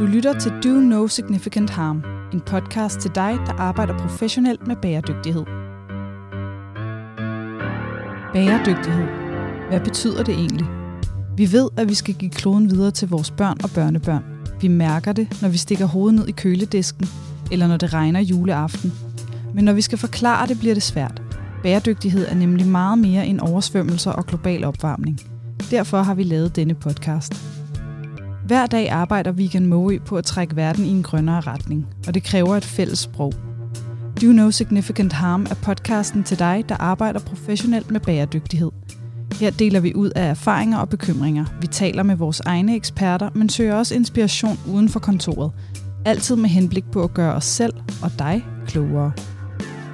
Du lytter til Do No Significant Harm, en podcast til dig, der arbejder professionelt med bæredygtighed. Bæredygtighed. Hvad betyder det egentlig? Vi ved, at vi skal give kloden videre til vores børn og børnebørn. Vi mærker det, når vi stikker hovedet ned i køledisken, eller når det regner juleaften. Men når vi skal forklare det, bliver det svært. Bæredygtighed er nemlig meget mere end oversvømmelser og global opvarmning. Derfor har vi lavet denne podcast. Hver dag arbejder Vegan Moe på at trække verden i en grønnere retning, og det kræver et fælles sprog. Do No Significant Harm er podcasten til dig, der arbejder professionelt med bæredygtighed. Her deler vi ud af erfaringer og bekymringer. Vi taler med vores egne eksperter, men søger også inspiration uden for kontoret. Altid med henblik på at gøre os selv og dig klogere.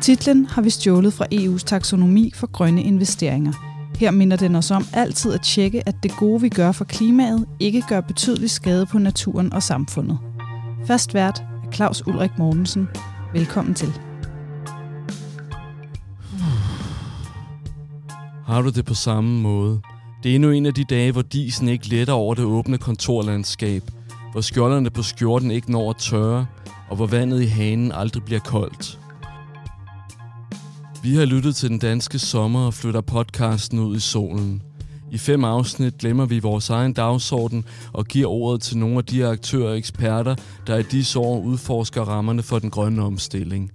Titlen har vi stjålet fra EU's taksonomi for grønne investeringer – her minder den os om altid at tjekke, at det gode, vi gør for klimaet, ikke gør betydelig skade på naturen og samfundet. Fast vært er Claus Ulrik Mortensen. Velkommen til. Har du det på samme måde? Det er endnu en af de dage, hvor disen ikke letter over det åbne kontorlandskab, hvor skjolderne på skjorten ikke når at tørre, og hvor vandet i hanen aldrig bliver koldt. Vi har lyttet til den danske sommer og flytter podcasten ud i solen. I fem afsnit glemmer vi vores egen dagsorden og giver ordet til nogle af de aktører og eksperter, der i disse år udforsker rammerne for den grønne omstilling.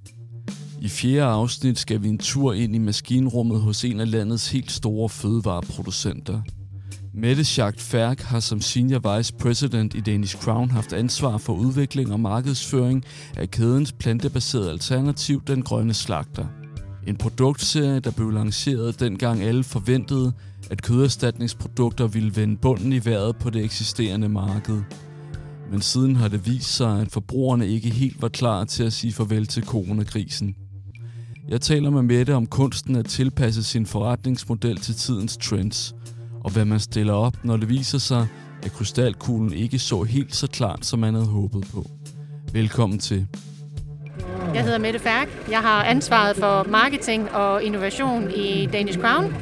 I fjerde afsnit skal vi en tur ind i maskinrummet hos en af landets helt store fødevareproducenter. Mette Schacht Færk har som Senior Vice President i Danish Crown haft ansvar for udvikling og markedsføring af kædens plantebaserede alternativ, den grønne slagter – en produktserie, der blev lanceret dengang alle forventede, at køderstatningsprodukter ville vende bunden i vejret på det eksisterende marked. Men siden har det vist sig, at forbrugerne ikke helt var klar til at sige farvel til coronakrisen. Jeg taler med Mette om kunsten at tilpasse sin forretningsmodel til tidens trends, og hvad man stiller op, når det viser sig, at krystalkuglen ikke så helt så klart, som man havde håbet på. Velkommen til. Jeg hedder Mette Færk. Jeg har ansvaret for marketing og innovation i Danish Crown.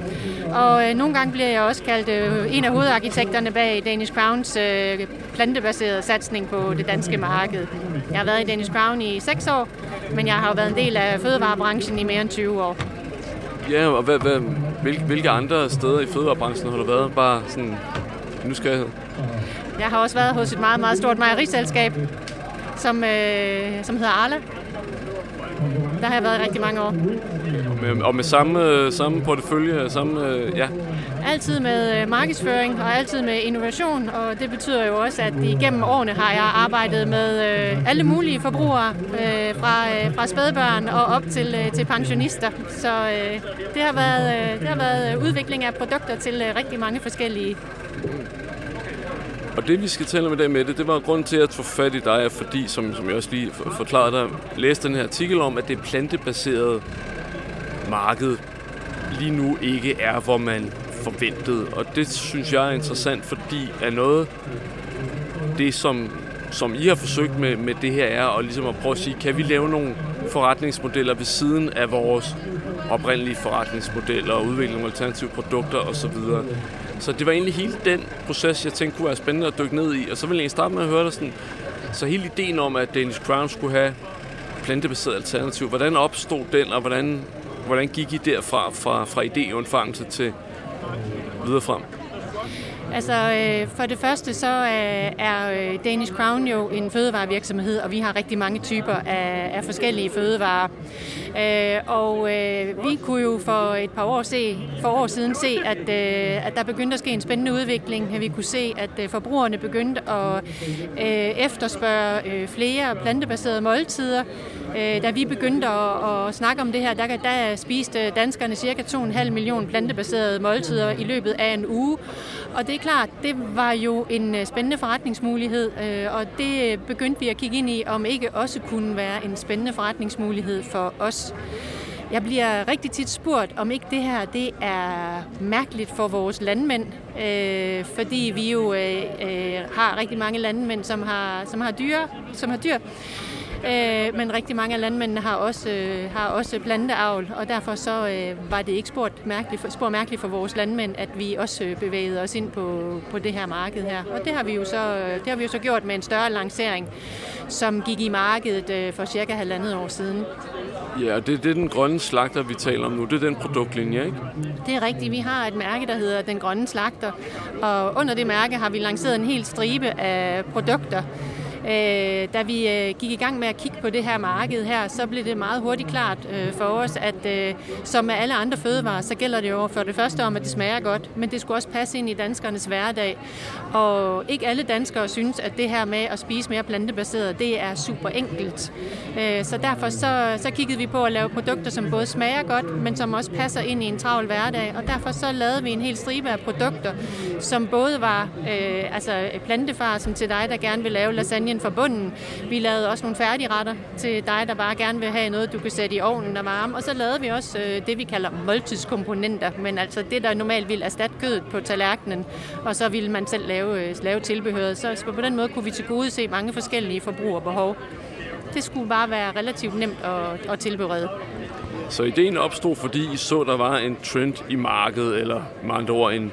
Og øh, nogle gange bliver jeg også kaldt øh, en af hovedarkitekterne bag Danish Crowns øh, plantebaserede satsning på det danske marked. Jeg har været i Danish Crown i 6 år, men jeg har været en del af fødevarebranchen i mere end 20 år. Ja, og hvad, hvad, hvilke, hvilke andre steder i fødevarebranchen har du været? Bare sådan nysgerrighed. Jeg har også været hos et meget, meget stort mejeriselskab, som, øh, som hedder Arla, der har jeg været i rigtig mange år. Med, og med samme, samme portefølje, samme, ja. Altid med øh, markedsføring og altid med innovation, og det betyder jo også, at igennem årene har jeg arbejdet med øh, alle mulige forbrugere, øh, fra, fra spædbørn og op til, til pensionister. Så det har, været, det har været udvikling af produkter til rigtig mange forskellige og det vi skal tale om i dag med det, det var grund til at få fat i dig, fordi, som, som jeg også lige forklarede dig, læste den her artikel om, at det plantebaserede marked lige nu ikke er, hvor man forventede. Og det synes jeg er interessant, fordi er noget, det som, som I har forsøgt med, med det her er, og ligesom at prøve at sige, kan vi lave nogle forretningsmodeller ved siden af vores oprindelige forretningsmodeller og udvikle nogle alternative produkter osv. Så det var egentlig hele den proces, jeg tænkte kunne være spændende at dykke ned i. Og så ville jeg starte med at høre dig sådan, så hele ideen om, at Danish Crown skulle have plantebaseret alternativ, hvordan opstod den, og hvordan, hvordan gik I derfra, fra, fra idéundfangelse til videre frem? Altså, øh, for det første så øh, er øh, Danish Crown jo en fødevarevirksomhed, og vi har rigtig mange typer af, af forskellige fødevarer. Øh, og øh, vi kunne jo for et par år, se, for år siden se, at, øh, at der begyndte at ske en spændende udvikling. Vi kunne se, at øh, forbrugerne begyndte at øh, efterspørge øh, flere plantebaserede måltider. Øh, da vi begyndte at, at snakke om det her, der, der spiste danskerne cirka 2,5 millioner plantebaserede måltider i løbet af en uge. Og det er klart, det var jo en øh, spændende forretningsmulighed, øh, og det begyndte vi at kigge ind i, om ikke også kunne være en spændende forretningsmulighed for os. Jeg bliver rigtig tit spurgt, om ikke det her det er mærkeligt for vores landmænd, øh, fordi vi jo øh, øh, har rigtig mange landmænd, som har, som har dyr. Som har dyr. Øh, men rigtig mange af landmændene har også, øh, har også planteavl, og derfor så øh, var det ikke spor mærkeligt, spor mærkeligt for vores landmænd, at vi også øh, bevægede os ind på, på det her marked her. Og det har vi jo så, det har vi jo så gjort med en større lancering, som gik i markedet øh, for cirka halvandet år siden. Ja, det, det er den grønne slagter, vi taler om nu. Det er den produktlinje, ikke? Det er rigtigt. Vi har et mærke, der hedder Den Grønne Slagter, og under det mærke har vi lanceret en hel stribe af produkter, Øh, da vi øh, gik i gang med at kigge på det her marked her, så blev det meget hurtigt klart øh, for os, at øh, som med alle andre fødevarer, så gælder det jo for det første om, at det smager godt, men det skulle også passe ind i danskernes hverdag. Og ikke alle danskere synes, at det her med at spise mere plantebaseret, det er super enkelt. Øh, så derfor så, så kiggede vi på at lave produkter, som både smager godt, men som også passer ind i en travl hverdag. Og derfor så lavede vi en hel stribe af produkter, som både var øh, altså plantefar, som til dig, der gerne vil lave lasagne linjen fra bunden. Vi lavede også nogle færdige retter til dig, der bare gerne vil have noget, du kan sætte i ovnen og varme. Og så lavede vi også øh, det, vi kalder måltidskomponenter, men altså det, der normalt vil erstatte kødet på tallerkenen, og så ville man selv lave, øh, lave tilbehøret. Så på den måde kunne vi til gode se mange forskellige forbrugerbehov. Det skulle bare være relativt nemt at, at tilberede. Så ideen opstod, fordi I så, der var en trend i markedet, eller med andre ord, en,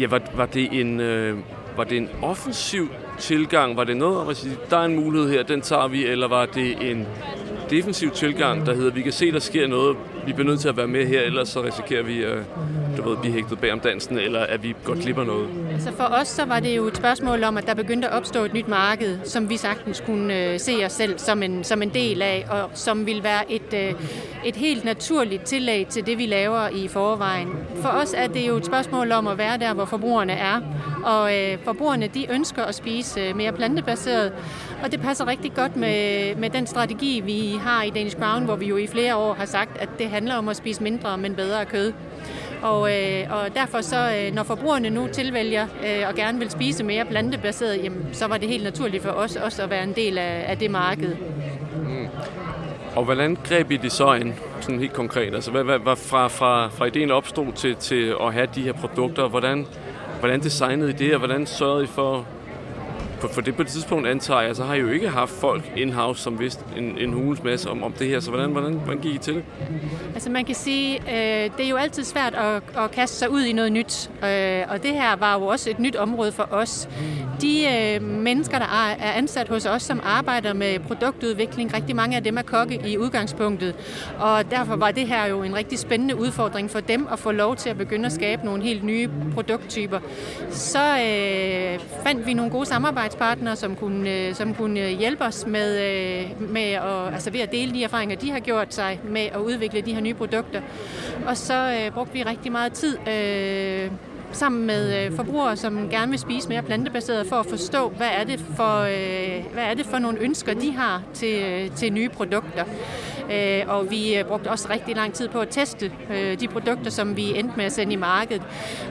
ja, var, var, det en, øh, var det en offensiv tilgang? Var det noget om at sige, der er en mulighed her, den tager vi, eller var det en defensiv tilgang, der hedder, vi kan se, der sker noget, vi bliver nødt til at være med her, ellers så risikerer vi at du ved, blive hægtet bag om dansen, eller at vi godt glipper noget? Altså for os så var det jo et spørgsmål om, at der begyndte at opstå et nyt marked, som vi sagtens kunne øh, se os selv som en, som en del af, og som vil være et, øh, et helt naturligt tillæg til det, vi laver i forvejen. For os er det jo et spørgsmål om at være der, hvor forbrugerne er, og øh, forbrugerne de ønsker at spise øh, mere plantebaseret, og det passer rigtig godt med, med den strategi, vi har i Danish Crown, hvor vi jo i flere år har sagt, at det handler om at spise mindre, men bedre kød. Og, øh, og derfor så, øh, når forbrugerne nu tilvælger øh, og gerne vil spise mere plantebaseret, jamen, så var det helt naturligt for os også at være en del af, af det marked. Mm. Og hvordan greb I det så ind, sådan helt konkret? Altså, hvad, hvad, hvad fra, fra, fra ideen opstod til, til at have de her produkter, hvordan, hvordan designede I det, og hvordan sørgede I for på, for det på det tidspunkt antager jeg, så har I jo ikke haft folk in-house, som vidste en, en hulens masse om, om det her. Så hvordan, hvordan, hvordan gik I til det? Altså man kan sige, øh, det er jo altid svært at, at kaste sig ud i noget nyt. Øh, og det her var jo også et nyt område for os. De øh, mennesker, der er, er ansat hos os, som arbejder med produktudvikling, rigtig mange af dem er kokke i udgangspunktet. Og derfor var det her jo en rigtig spændende udfordring for dem at få lov til at begynde at skabe nogle helt nye produkttyper. Så øh, fandt vi nogle gode samarbejdspartnere, som kunne, øh, som kunne øh, hjælpe os med, øh, med at, altså ved at dele de erfaringer, de har gjort sig med at udvikle de her nye produkter. Og så øh, brugte vi rigtig meget tid øh, sammen med øh, forbrugere, som gerne vil spise mere plantebaseret, for at forstå, hvad er det for, øh, hvad er det for nogle ønsker, de har til, øh, til nye produkter. Øh, og vi øh, brugte også rigtig lang tid på at teste øh, de produkter, som vi endte med at sende i markedet.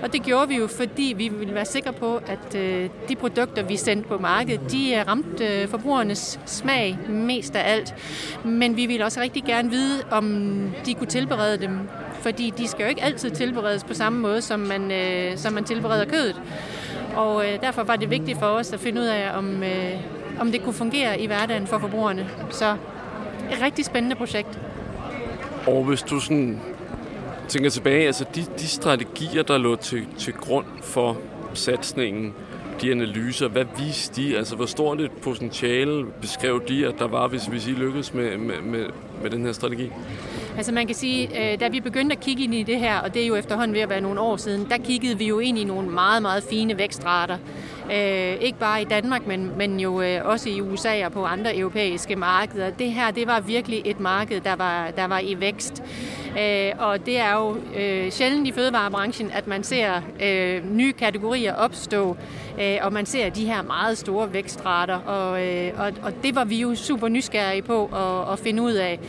Og det gjorde vi jo, fordi vi ville være sikre på, at øh, de produkter, vi sendte på markedet, de øh, ramte forbrugernes smag mest af alt. Men vi ville også rigtig gerne vide, om de kunne tilberede dem fordi de skal jo ikke altid tilberedes på samme måde, som man, øh, som man tilbereder kødet. Og øh, derfor var det vigtigt for os at finde ud af, om, øh, om det kunne fungere i hverdagen for forbrugerne. Så et rigtig spændende projekt. Og hvis du sådan tænker tilbage, altså de, de strategier, der lå til, til grund for satsningen, de analyser, hvad viste de? Altså, hvor stort et potentiale beskrev de, at der var, hvis, hvis I lykkedes med, med, med, med den her strategi? Altså man kan sige, øh, da vi begyndte at kigge ind i det her, og det er jo efterhånden ved at være nogle år siden, der kiggede vi jo ind i nogle meget, meget fine vækstrater. Øh, ikke bare i Danmark, men, men jo øh, også i USA og på andre europæiske markeder. Det her, det var virkelig et marked, der var, der var i vækst. Øh, og det er jo øh, sjældent i fødevarebranchen, at man ser øh, nye kategorier opstå, øh, og man ser de her meget store vækstrater. Og, øh, og, og det var vi jo super nysgerrige på at, at finde ud af.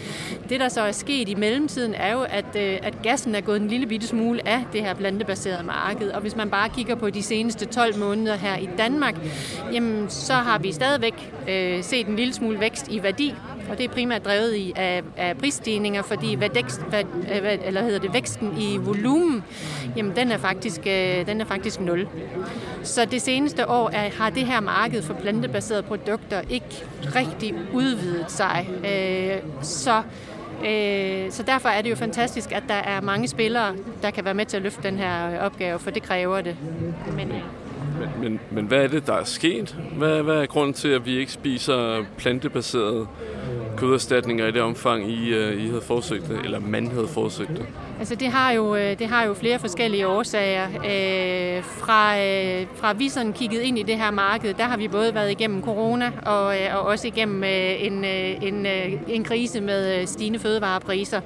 Det, der så er sket i mellemtiden, er jo, at, øh, at gassen er gået en lille bitte smule af det her plantebaserede marked. Og hvis man bare kigger på de seneste 12 måneder her i Danmark, jamen, så har vi stadigvæk øh, set en lille smule vækst i værdi og det er primært drevet i af, af prisstigninger, fordi hvad, dækst, hvad, øh, hvad, eller hedder det, væksten i volumen, jamen den er faktisk, øh, den er faktisk nul. Så det seneste år er, har det her marked for plantebaserede produkter ikke rigtig udvidet sig. Øh, så Øh, så derfor er det jo fantastisk, at der er mange spillere, der kan være med til at løfte den her opgave, for det kræver det. Men, øh, men, men, men hvad er det, der er sket? Hvad, hvad er grunden til, at vi ikke spiser plantebaseret køderstatninger i det omfang, I, øh, I havde forsøgt det, eller man havde forsøgt det? Altså det har jo, øh, det har jo flere forskellige årsager. Øh, fra, øh, fra vi sådan kiggede ind i det her marked, der har vi både været igennem corona og, øh, og også igennem øh, en, øh, en, øh, en krise med øh, stigende fødevarepriser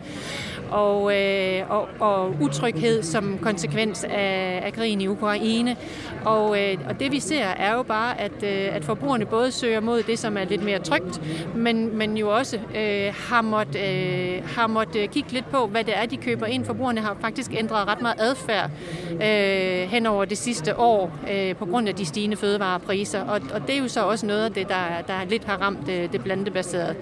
og, øh, og, og utryghed som konsekvens af, af krigen i Ukraine. Og, øh, og det vi ser er jo bare, at, øh, at forbrugerne både søger mod det, som er lidt mere trygt, men, men jo også øh, har måttet øh, har måtte øh, kigge lidt på, hvad det er, de køber ind. Forbrugerne har faktisk ændret ret meget adfærd øh, hen over det sidste år øh, på grund af de stigende fødevarepriser. Og, og det er jo så også noget af det, der, der lidt har ramt det, det plantebaserede.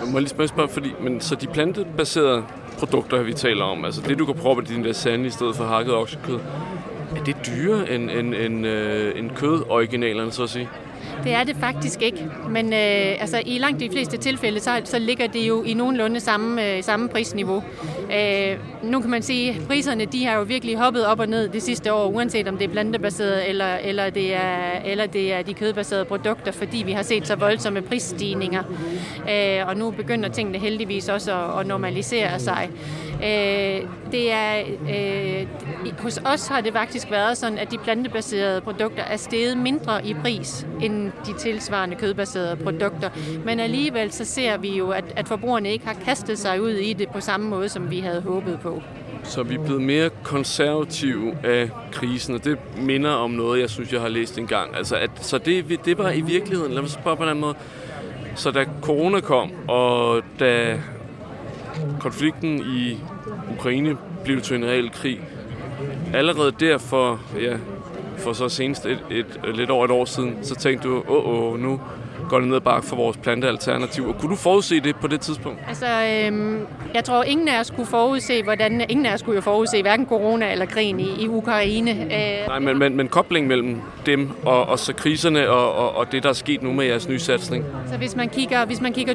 Jeg må lige spørge, spørge fordi, men så de plantebaserede produkter, vi taler om, altså det, du kan proppe i din lasagne i stedet for hakket oksekød, er det dyrere end, end, end, øh, end kød-originalerne, så at sige? Det er det faktisk ikke, men øh, altså, i langt de fleste tilfælde, så, så ligger det jo i nogenlunde samme, øh, samme prisniveau. Øh, nu kan man sige, at priserne de har jo virkelig hoppet op og ned de sidste år, uanset om det er plantebaseret eller, eller, det, er, eller det er de kødbaserede produkter, fordi vi har set så voldsomme prisstigninger. Øh, og nu begynder tingene heldigvis også at, at normalisere sig. Øh, det er, øh, hos os har det faktisk været sådan, at de plantebaserede produkter er steget mindre i pris end de tilsvarende kødbaserede produkter. Men alligevel så ser vi jo, at, at forbrugerne ikke har kastet sig ud i det på samme måde, som vi havde håbet på. Så vi er blevet mere konservative af krisen, og det minder om noget, jeg synes, jeg har læst en gang. Altså, at, så det, det var i virkeligheden, lad mig spørge på den måde, så da corona kom, og da konflikten i Ukraine blev til en reel krig, allerede derfor, ja, for så senest et, et, et, lidt over et år siden, så tænkte du, åh, oh, oh, nu går det ned bak for vores plantealternativ. Og kunne du forudse det på det tidspunkt? Altså, øhm, jeg tror, ingen af os kunne forudse, hvordan... Ingen af os kunne jo forudse hverken corona eller krigen i, i Ukraine. Øh, Nej, men, men, men kobling mellem dem og, og så kriserne og, og, og det, der er sket nu med jeres nye satsning? Så hvis man kigger, hvis man kigger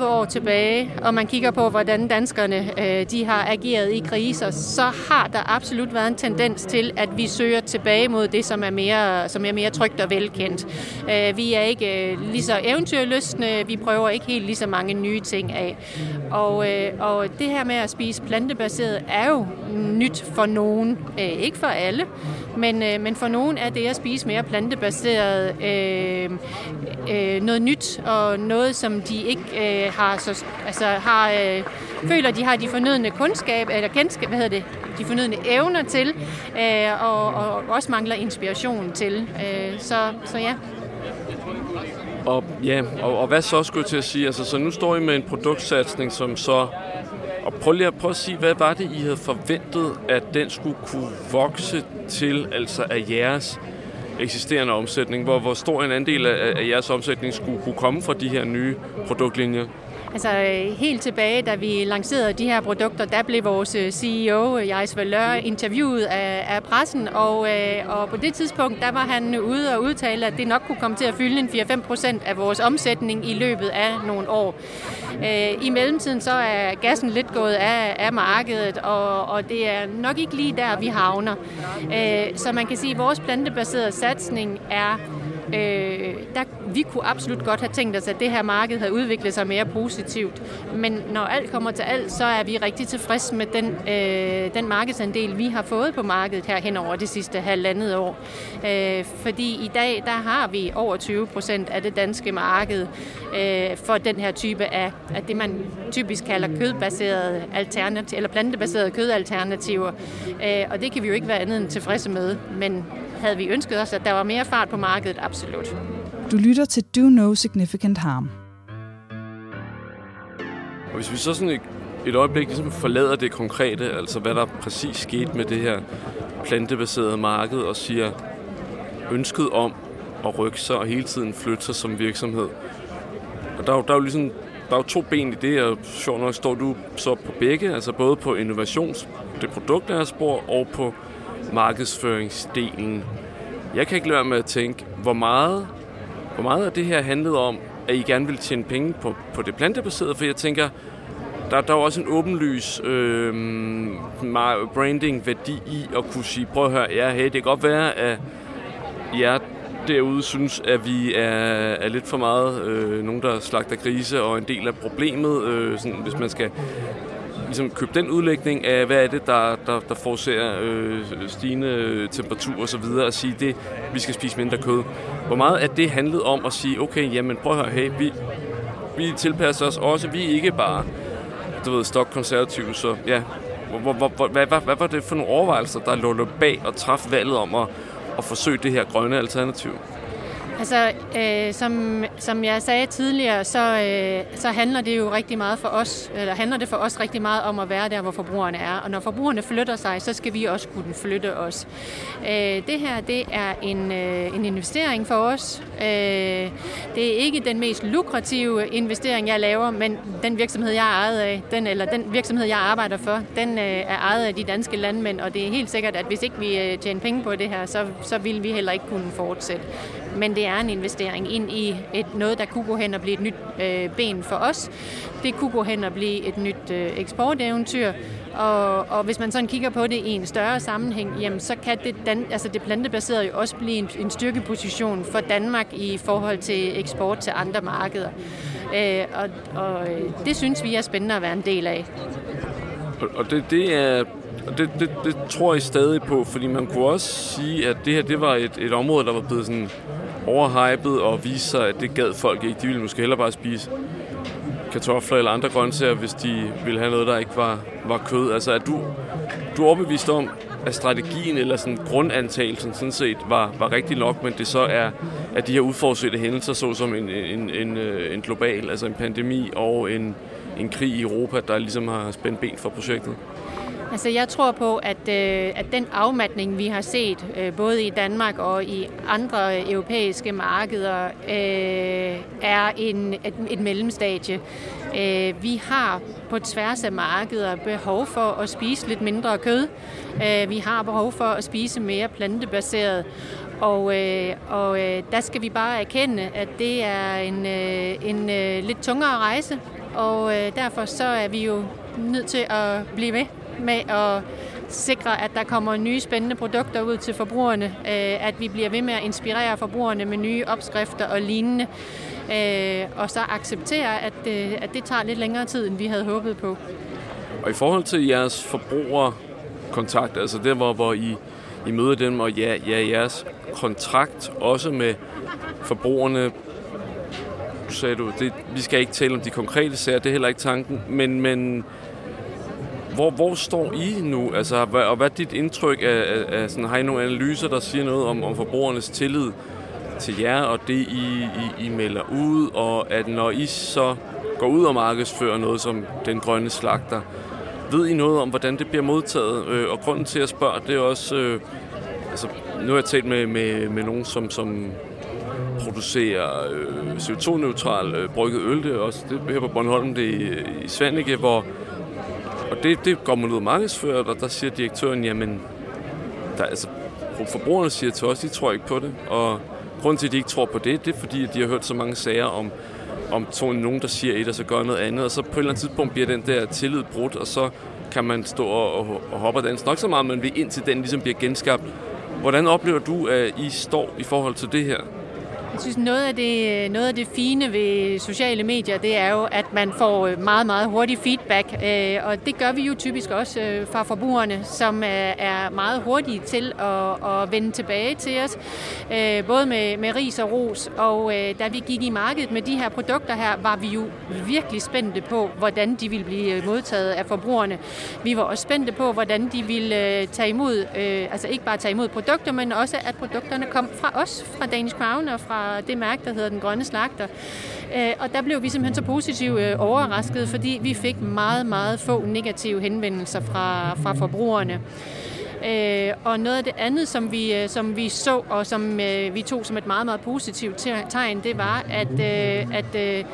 20-30 år tilbage, og man kigger på, hvordan danskerne øh, de har ageret i kriser, så har der absolut været en tendens til, at vi søger tilbage mod det, som er mere, som er mere trygt og velkendt. Øh, vi er ikke øh, lige så eventyrlystne, vi prøver ikke helt lige så mange nye ting af. Og, øh, og det her med at spise plantebaseret er jo nyt for nogen. Øh, ikke for alle, men, øh, men for nogen er det at spise mere plantebaseret øh, øh, noget nyt, og noget, som de ikke øh, har, så, altså, har øh, føler, de har de fornødne kundskab, eller kendskab, hvad hedder det, de fornødne evner til, øh, og, og også mangler inspiration til. Øh, så, så ja. Og, ja, og, og hvad så skulle jeg til at sige? Altså, så nu står I med en produktsatsning, som så... Og prøv lige at, prøv at sige, hvad var det, I havde forventet, at den skulle kunne vokse til, altså af jeres eksisterende omsætning? Hvor, hvor stor en andel af, af jeres omsætning skulle kunne komme fra de her nye produktlinjer? Altså helt tilbage, da vi lancerede de her produkter, der blev vores øh, CEO, Jais Valør, interviewet af, af pressen, og, øh, og på det tidspunkt, der var han ude og udtale, at det nok kunne komme til at fylde en 4-5 procent af vores omsætning i løbet af nogle år. Øh, I mellemtiden så er gassen lidt gået af, af markedet, og, og det er nok ikke lige der, vi havner. Så man kan sige, at vores plantebaserede satsning er Øh, der, vi kunne absolut godt have tænkt os, at det her marked havde udviklet sig mere positivt. Men når alt kommer til alt, så er vi rigtig tilfredse med den, øh, den markedsandel, vi har fået på markedet her hen over det sidste halvandet år. Øh, fordi i dag, der har vi over 20 procent af det danske marked øh, for den her type af, af det, man typisk kalder kødbaserede alternativer, eller plantebaserede kødalternativer. Øh, og det kan vi jo ikke være andet end tilfredse med. Men havde vi ønsket os, at der var mere fart på markedet, absolut. Du lytter til Do No Significant Harm. Og hvis vi så sådan et, et øjeblik ligesom forlader det konkrete, altså hvad der præcis skete med det her plantebaserede marked, og siger ønsket om at rykke sig og hele tiden flytte sig som virksomhed. Og der er jo, der er jo ligesom der er jo to ben i det, og sjovt nok står du så på begge, altså både på innovations, det produktlærersspor og på markedsføringsdelen. Jeg kan ikke lade være med at tænke, hvor meget, hvor meget af det her handlede om, at I gerne vil tjene penge på, på det plantebaserede, for jeg tænker, der, der er også en åbenlys øh, branding-værdi i at kunne sige, prøv at høre, ja, hey, det kan godt være, at jer derude synes, at vi er, er lidt for meget øh, nogen, der slagter grise, og en del af problemet, øh, sådan, hvis man skal ligesom købe den udlægning af, hvad er det, der, der, der forårsager øh, stigende temperatur og så videre, og sige, det, vi skal spise mindre kød. Hvor meget er det handlede om at sige, okay, jamen prøv at høre, hey, vi, vi tilpasser os også, vi er ikke bare, du ved, stokkonservative, så ja, hvor, hvor, hvor, hvad, hvad, hvad var det for nogle overvejelser, der lå bag og træffe valget om at, at forsøge det her grønne alternativ? Altså, øh, som, som jeg sagde tidligere, så, øh, så handler det jo rigtig meget for os, eller handler det for os rigtig meget om at være der, hvor forbrugerne er. Og når forbrugerne flytter sig, så skal vi også kunne flytte os. Øh, det her, det er en, øh, en investering for os. Øh, det er ikke den mest lukrative investering, jeg laver, men den virksomhed, jeg er ejet af, den, eller den virksomhed, jeg arbejder for, den øh, er ejet af de danske landmænd, og det er helt sikkert, at hvis ikke vi øh, tjener penge på det her, så, så vil vi heller ikke kunne fortsætte. Men det er en investering ind i et, noget, der kunne gå hen og blive et nyt øh, ben for os. Det kunne gå hen og blive et nyt øh, eksporteventyr. Og, og hvis man sådan kigger på det i en større sammenhæng, jamen, så kan det, dan, altså det plantebaserede jo også blive en, en styrkeposition for Danmark i forhold til eksport til andre markeder. Øh, og, og øh, det synes vi er spændende at være en del af. Og det, det er det, det, det tror jeg stadig på, fordi man kunne også sige, at det her det var et, et område, der var blevet sådan overhypet og vise sig, at det gad folk ikke. De ville måske hellere bare spise kartofler eller andre grøntsager, hvis de ville have noget, der ikke var, var kød. Altså er du, du er overbevist om, at strategien eller sådan grundantagelsen sådan set var, var rigtig nok, men det så er, at de her uforudsete hændelser, såsom en, en, en, øh, en global, altså en pandemi og en, en krig i Europa, der ligesom har spændt ben for projektet? Altså jeg tror på, at, øh, at den afmatning, vi har set, øh, både i Danmark og i andre europæiske markeder, øh, er en, et, et mellemstadie. Øh, vi har på tværs af markeder behov for at spise lidt mindre kød. Øh, vi har behov for at spise mere plantebaseret. Og, øh, og øh, der skal vi bare erkende, at det er en, øh, en øh, lidt tungere rejse, og øh, derfor så er vi jo nødt til at blive ved med at sikre, at der kommer nye spændende produkter ud til forbrugerne, øh, at vi bliver ved med at inspirere forbrugerne med nye opskrifter og lignende, øh, og så acceptere, at, det, at det tager lidt længere tid, end vi havde håbet på. Og i forhold til jeres forbrugerkontakt, altså der, hvor, hvor I, I møder dem, og ja, ja, jeres kontrakt også med forbrugerne, sagde du, det, vi skal ikke tale om de konkrete sager, det er heller ikke tanken, men, men hvor, hvor står I nu? Altså, hvad, og hvad er dit indtryk af, af, af sådan, har I nogle analyser, der siger noget om, om forbrugernes tillid til jer, og det I, I, I melder ud, og at når I så går ud og markedsfører noget som den grønne slagter, ved I noget om, hvordan det bliver modtaget? Øh, og grunden til at spørge, det er også... Øh, altså, nu har jeg talt med, med, med nogen, som, som producerer øh, CO2-neutral øh, brygget øl. Det er også det her på Bornholm, det er i, i Svanike, hvor og det, det går man ud og markedsfører, og der siger direktøren, jamen, der, altså, forbrugerne siger til os, de tror ikke på det. Og grunden til, at de ikke tror på det, det er fordi, at de har hørt så mange sager om, om to, nogen, der siger et, og så gør noget andet. Og så på et eller andet tidspunkt bliver den der tillid brudt, og så kan man stå og, og, og hoppe danse nok så meget, man vil indtil den ligesom bliver genskabt. Hvordan oplever du, at I står i forhold til det her? Jeg synes, noget af, det, noget af det fine ved sociale medier, det er jo, at man får øh, meget, meget hurtig feedback. Øh, og det gør vi jo typisk også øh, fra forbrugerne, som er meget hurtige til at, at vende tilbage til os. Både med, med ris og ros. Og da vi gik i markedet med de her produkter her, var vi jo virkelig spændte på, hvordan de ville blive modtaget af forbrugerne. Vi var også spændte på, hvordan de ville tage imod, altså ikke bare tage imod produkter, men også at produkterne kom fra os, fra Danish Crown og fra det mærke, der hedder Den Grønne Slagter. Øh, og der blev vi simpelthen så positivt øh, overrasket, fordi vi fik meget, meget få negative henvendelser fra, fra forbrugerne. Øh, og noget af det andet, som vi, øh, som vi så, og som øh, vi tog som et meget, meget positivt tegn, det var, at, øh, at øh,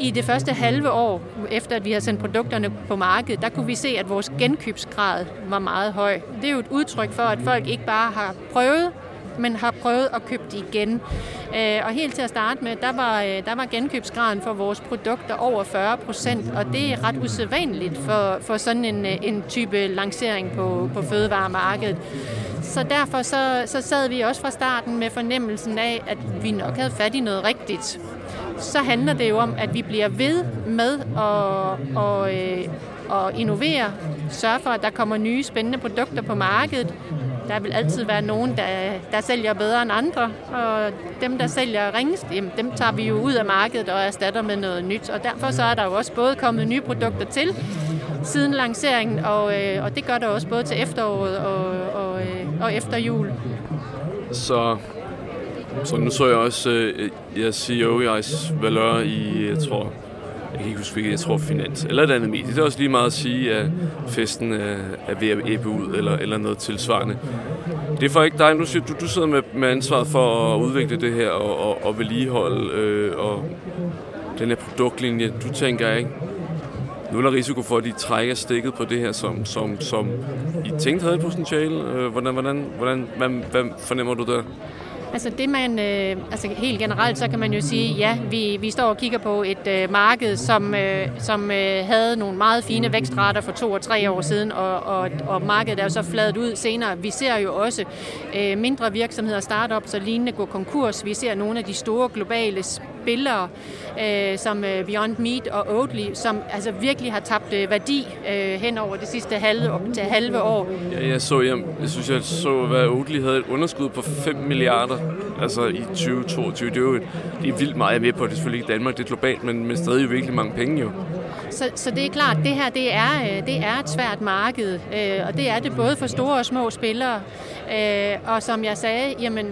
i det første halve år, efter at vi har sendt produkterne på markedet, der kunne vi se, at vores genkøbsgrad var meget høj. Det er jo et udtryk for, at folk ikke bare har prøvet men har prøvet at købe det igen. Øh, og helt til at starte med, der var, øh, der var genkøbsgraden for vores produkter over 40 procent, og det er ret usædvanligt for, for sådan en, øh, en type lancering på, på fødevaremarkedet. Så derfor så, så sad vi også fra starten med fornemmelsen af, at vi nok havde fat i noget rigtigt. Så handler det jo om, at vi bliver ved med at, og, at innovere, sørge for, at der kommer nye spændende produkter på markedet, der vil altid være nogen, der, der sælger bedre end andre, og dem, der sælger ringest, jamen, dem tager vi jo ud af markedet og erstatter med noget nyt. Og derfor så er der jo også både kommet nye produkter til siden lanceringen, og, øh, og det gør der også både til efteråret og, og, øh, og efter jul. Så, så nu så jeg også øh, jeg CEO jeres valør i, jeg tror, kan ikke huske, hvilket, jeg tror Finans, eller et andet medie. Det er også lige meget at sige, at festen øh, er, ved at æbe ud, eller, eller noget tilsvarende. Det er for ikke dig, nu siger, du, du sidder med, med ansvaret for at udvikle det her, og, og, og vedligeholde, øh, og den her produktlinje. Du tænker ikke, nu er der risiko for, at de trækker stikket på det her, som, som, som I tænkte havde et potentiale. Øh, hvordan, hvordan, hvordan, hvad, hvad fornemmer du der? Altså det man, øh, altså helt generelt, så kan man jo sige, ja, vi, vi står og kigger på et øh, marked, som, øh, som øh, havde nogle meget fine vækstrater for to og tre år siden, og, og, og markedet er jo så fladet ud senere. Vi ser jo også øh, mindre virksomheder, startups og lignende gå konkurs. Vi ser nogle af de store globale spillere, øh, som øh, Beyond Meat og Oatly, som altså virkelig har tabt øh, værdi øh, hen over det sidste halve, til halve år. Ja, jeg så, jeg, jeg synes, jeg så, at Oatly havde et underskud på 5 milliarder altså i 2022. Det er jo et, det er vildt meget med på. Det er selvfølgelig ikke Danmark, det er globalt, men, men stadig jo virkelig mange penge jo. Så, så det er klart, det her det er, øh, det er et svært marked, øh, og det er det både for store og små spillere. Øh, og som jeg sagde, jamen,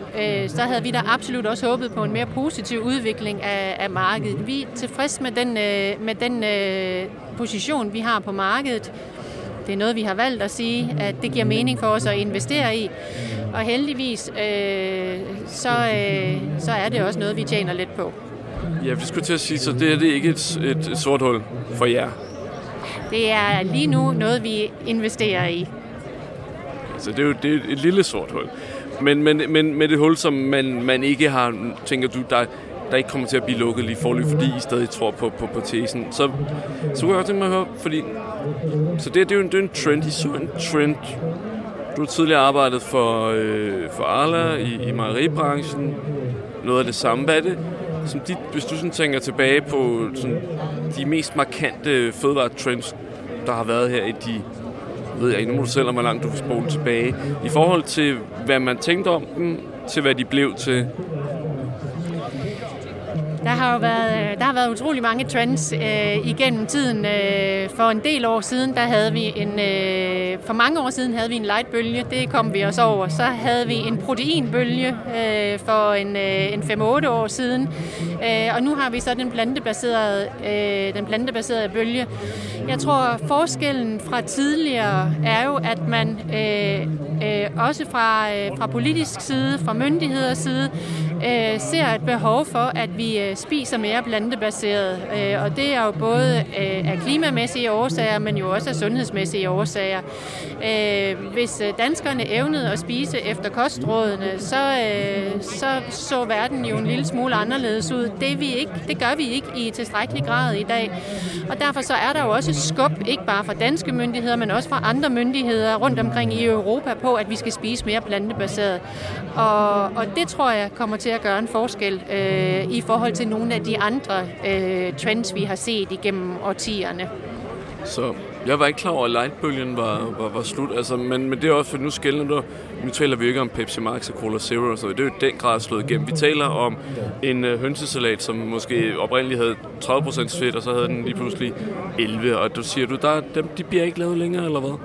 så havde vi da absolut også håbet på en mere positiv udvikling af, af markedet. Vi er tilfredse med den, med den position, vi har på markedet. Det er noget, vi har valgt at sige, at det giver mening for os at investere i. Og heldigvis, øh, så, øh, så er det også noget, vi tjener lidt på. Ja, vi skulle til at sige, så det er det ikke et, et, et sort hul for jer? Det er lige nu noget, vi investerer i. Så det er jo det er et lille sort hul. Men, men, men med det hul, som man, man ikke har, tænker du, der, der ikke kommer til at blive lukket lige forløb, fordi I stadig tror på, på, på tesen. Så, så kunne jeg også tænke mig at høre, fordi så det, det, er jo en, det er en trend, I så en trend. Du har tidligere arbejdet for, øh, for Arla i, i mejeribranchen. Noget af det samme. Hvad er det, som dit, hvis du sådan tænker tilbage på sådan, de mest markante fødevaretrends, der har været her i de ved jeg ikke, nu må du selv om, hvor langt du vil spole tilbage. I forhold til, hvad man tænkte om dem, til hvad de blev til, der har jo været, øh, der har været utrolig mange trends øh, igennem tiden. Øh, for en del år siden, der havde vi en, øh, for mange år siden havde vi en lightbølge, det kom vi også over. Så havde vi en proteinbølge øh, for en, øh, en 5-8 år siden. Øh, og nu har vi så den plantebaserede, øh, den plantebaserede bølge. Jeg tror, forskellen fra tidligere er jo, at man øh, øh, også fra, øh, fra politisk side, fra myndigheders side, øh, ser et behov for, at vi øh, spiser mere plantebaseret. Øh, og det er jo både øh, af klimamæssige årsager, men jo også af sundhedsmæssige årsager. Øh, hvis øh, danskerne evnede at spise efter kostrådene, så, øh, så så verden jo en lille smule anderledes ud. Det, vi ikke, det gør vi ikke i tilstrækkelig grad i dag. Og derfor så er der jo også skub, ikke bare fra danske myndigheder, men også fra andre myndigheder rundt omkring i Europa på, at vi skal spise mere plantebaseret. Og, og det tror jeg kommer til at gøre en forskel øh, i forhold til nogle af de andre øh, trends, vi har set igennem årtierne. Så jeg var ikke klar over, at lightbølgen var, var, var slut. Altså, men, men det er også, for nu skældner du, nu taler vi ikke om Pepsi Max og Cola Zero, og så det er jo den grad slået igennem. Vi taler om en øh, hønsesalat, som måske oprindeligt havde 30% fedt, og så havde den lige pludselig 11. Og du siger du, der, dem, de bliver ikke lavet længere, eller hvad?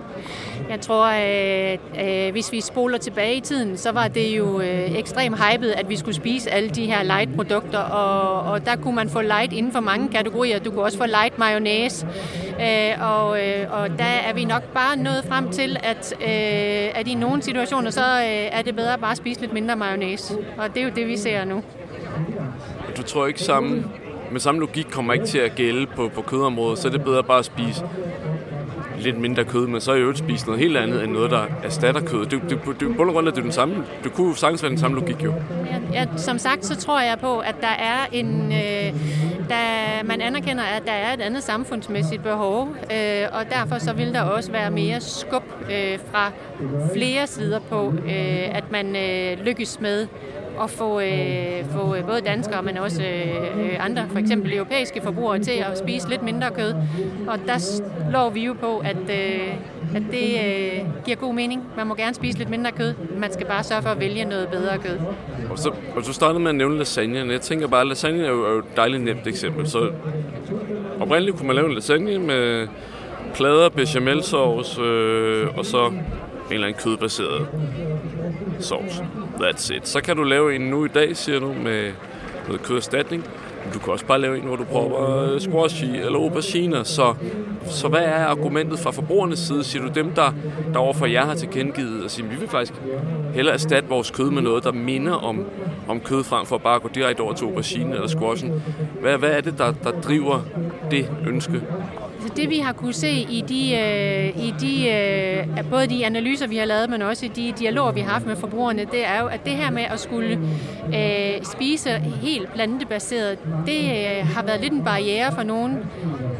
Jeg tror, at øh, hvis vi spoler tilbage i tiden, så var det jo øh, ekstremt hypet, at vi skulle spise alle de her light-produkter, og, og der kunne man få light inden for mange kategorier. Du kunne også få light mayonnaise, øh, og, øh, og der er vi nok bare nået frem til, at, øh, at i nogle situationer, så øh, er det bedre bare at spise lidt mindre mayonnaise, og det er jo det, vi ser nu. Du tror ikke samme men samme logik kommer ikke til at gælde på, på kødområdet, så er det bedre bare at spise lidt mindre kød, men så er jo spise noget helt andet end noget, der erstatter kød. Det, det, det, det, grund det er den samme. Det kunne jo sagtens være den samme logik jo. Ja, ja, som sagt, så tror jeg på, at der er en... Øh, der, man anerkender, at der er et andet samfundsmæssigt behov, øh, og derfor så vil der også være mere skub øh, fra flere sider på, øh, at man øh, lykkes med at få, øh, få øh, både danskere, men også øh, andre, for eksempel europæiske forbrugere, til at spise lidt mindre kød. Og der slår vi jo på, at, øh, at det øh, giver god mening. Man må gerne spise lidt mindre kød. Man skal bare sørge for at vælge noget bedre kød. Og så, og så startede med at nævne lasagne. Jeg tænker bare, at lasagne er jo, er jo et dejligt nemt eksempel. Så oprindeligt kunne man lave en lasagne med plader, bechamelsauce øh, og så en eller anden kødbaseret sovsen. That's it. Så kan du lave en nu i dag, siger du, med noget køderstatning. Du kan også bare lave en, hvor du prøver øh, squash i, eller aubergine. Så, så hvad er argumentet fra forbrugernes side? Siger du dem, der, der overfor jer har tilkendegivet, og sige, vi vil faktisk hellere erstatte vores kød med noget, der minder om, om kød, frem for bare at gå direkte over til aubergine eller squashen. Hvad, hvad er det, der, der driver det ønske? Det vi har kunne se i de, øh, i de øh, både de analyser, vi har lavet, men også i de dialoger, vi har haft med forbrugerne, det er jo, at det her med at skulle øh, spise helt plantebaseret, det øh, har været lidt en barriere for nogen.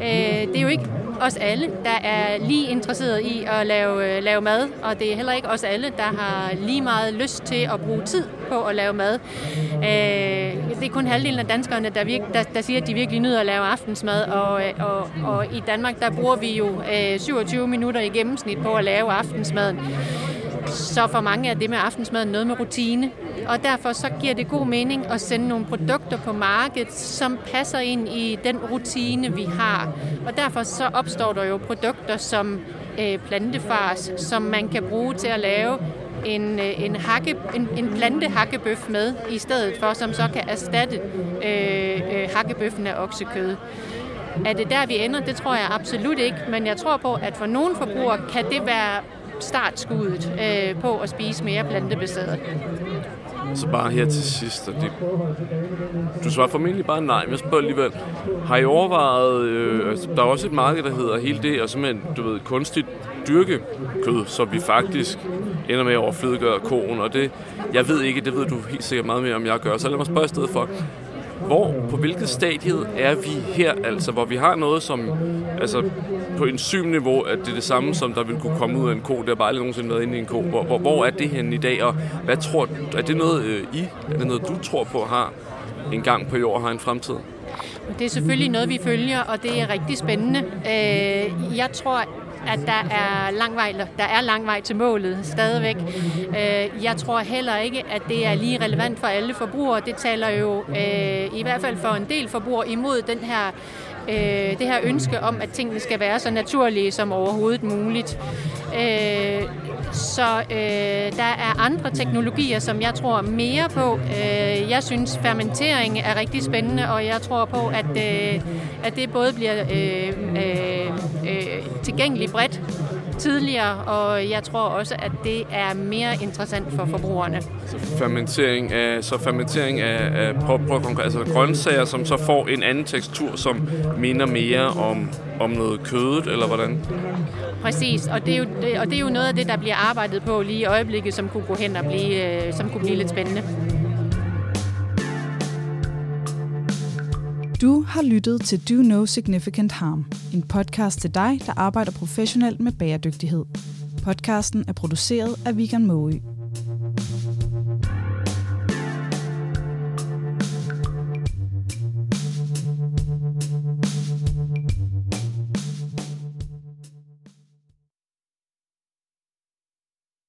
Øh, det er jo ikke os alle, der er lige interesseret i at lave, øh, lave mad, og det er heller ikke os alle, der har lige meget lyst til at bruge tid på at lave mad. Øh, det er kun halvdelen af danskerne, der, virke, der, der siger, at de virkelig nyder at lave aftensmad, og, øh, og, og i Danmark, der bruger vi jo øh, 27 minutter i gennemsnit på at lave aftensmaden. Så for mange er det med aftensmaden noget med rutine, og derfor så giver det god mening at sende nogle produkter på markedet, som passer ind i den rutine, vi har. Og derfor så opstår der jo produkter som øh, plantefars, som man kan bruge til at lave en, øh, en, hakke, en, en plantehakkebøf med, i stedet for, som så kan erstatte øh, øh, hakkebøffen af oksekød. Er det der, vi ender? Det tror jeg absolut ikke, men jeg tror på, at for nogle forbrugere kan det være startskuddet øh, på at spise mere plantebaseret. Så bare her til sidst, og det, du svarer formentlig bare nej, men jeg spørger alligevel, har I overvejet, øh, altså, der er også et marked, der hedder hele det, og simpelthen, du ved, kunstigt dyrke kød, så vi faktisk ender med at overflødegøre koen, og det, jeg ved ikke, det ved du helt sikkert meget mere om jeg gør, så lad mig spørge i stedet for, hvor, på hvilket stadie er vi her, altså, hvor vi har noget, som altså, på enzymniveau, at det er det samme, som der vil kunne komme ud af en ko. Det har bare aldrig nogensinde været inde i en ko. Hvor, hvor, hvor er det henne i dag, og hvad tror, er det noget, øh, I, er det noget, du tror på har en gang på jord har en fremtid? Det er selvfølgelig noget, vi følger, og det er rigtig spændende. Øh, jeg tror, at der er lang vej, der er lang vej til målet stadigvæk. Øh, jeg tror heller ikke, at det er lige relevant for alle forbrugere. Det taler jo øh, i hvert fald for en del forbrugere imod den her øh, det her ønske om, at tingene skal være så naturlige som overhovedet muligt. Øh, så øh, der er andre teknologier, som jeg tror mere på. Øh, jeg synes, fermentering er rigtig spændende, og jeg tror på, at, øh, at det både bliver øh, øh, øh, tilgængeligt bredt tidligere, og jeg tror også, at det er mere interessant for forbrugerne. Så fermentering af, så fermentering af, af prøv, prøv, altså grøntsager, som så får en anden tekstur, som minder mere om, om noget kødet, eller hvordan? Præcis, og det, er jo, det, og det er jo noget af det, der bliver arbejdet på lige i øjeblikket, som kunne gå hen og blive, øh, som kunne blive lidt spændende. Du har lyttet til Do No Significant Harm, en podcast til dig, der arbejder professionelt med bæredygtighed. Podcasten er produceret af Vegan Moe.